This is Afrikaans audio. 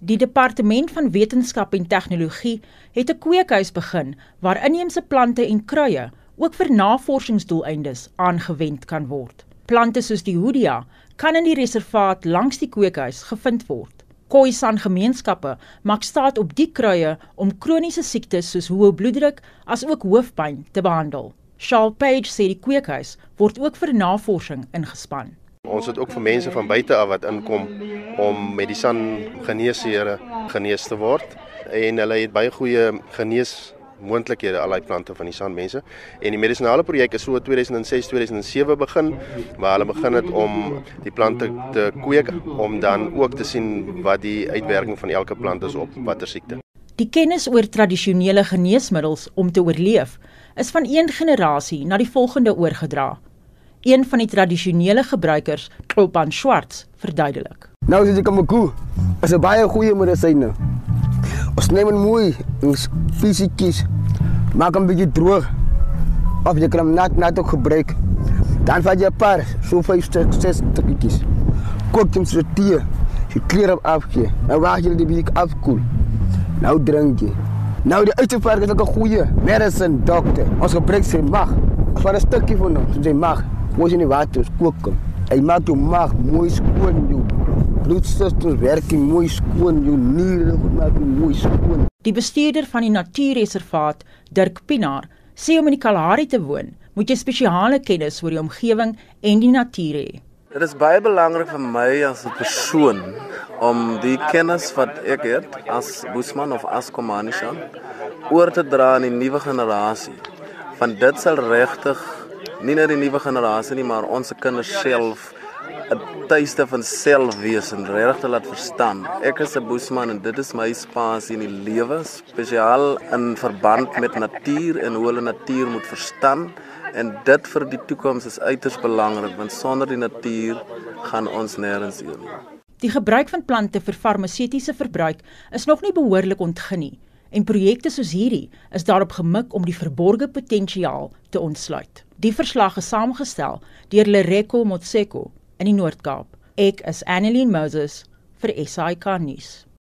Die departement van wetenskap en tegnologie het 'n kweekhuis begin waar inheemse plante en kruie ook vir navorsingsdoeleindes aangewend kan word. Plante soos die Hoodia kan in die reservaat langs die kweekhuis gevind word. Khoisan gemeenskappe maak staat op die kruie om kroniese siektes soos hoë bloeddruk as ook hoofpyn te behandel. Charles Page sê die kweekhuis word ook vir navorsing ingespan. Ons het ook vir mense van buite af wat inkom om met die san geneesere genees te word en hulle het baie goeie genees moontlikhede al die plante van die sandmense en die medisonale projek is so 2006 2007 begin waar hulle begin het om die plante te kweek om dan ook te sien wat die uitwerking van elke plant is op watter siekte. Die kennis oor tradisionele geneesmiddels om te oorleef is van een generasie na die volgende oorgedra. Een van die tradisionele gebruikers, Kloppan Swarts, verduidelik. Nou jy kom koe, is 'n baie goeie medisyne. Ons neem hom mooi, ons fisies maak hom bietjie droog. Of jy kan hom nat nat ook gebruik. Dan vat jy 'n paar, so vyf stuk, ses stukkies. Kook hom so tee. Jy kleer hom af gee. Nou wag jy dit bietjie afkoel. Nou drink jy. Nou die uitverk is ook 'n goeie medicine dokter. Ons gebruik sy mag. Wat 'n stukkie van hom, sy mag. Mooi in die water kook hom. Hy maak jou mag mooi skoon jou bloedstelsel werk mooi skoon, jou niere goed maak mooi skoon. Die bestuurder van die natuurreservaat, Dirk Pinaar, sê om in die Kalahari te woon, moet jy spesiale kennis oor die omgewing en die natuur hê. Dit is baie belangrik vir my as 'n persoon om die kennis wat ek het as Boesman of as Komanishan oor te dra aan die nuwe generasie. Van dit sal regtig nie net die nuwe generasie nie, maar ons kinders self 'n tuiste van selfwees en regtig te laat verstaan. Ek is 'n boesman en dit is my spasie in die lewe, spesiaal in verband met natuur en hoe hulle natuur moet verstaan en dit vir die toekoms is uiters belangrik want sonder die natuur gaan ons nêrens heen nie. Die gebruik van plante vir farmaseutiese verbruik is nog nie behoorlik ontgin nie en projekte soos hierdie is daarop gemik om die verborgde potensiaal te ontsluit. Die verslag is saamgestel deur Lereko Motseko in die Noord-Kaap. Ek is Annelien Moses vir SAK nuus.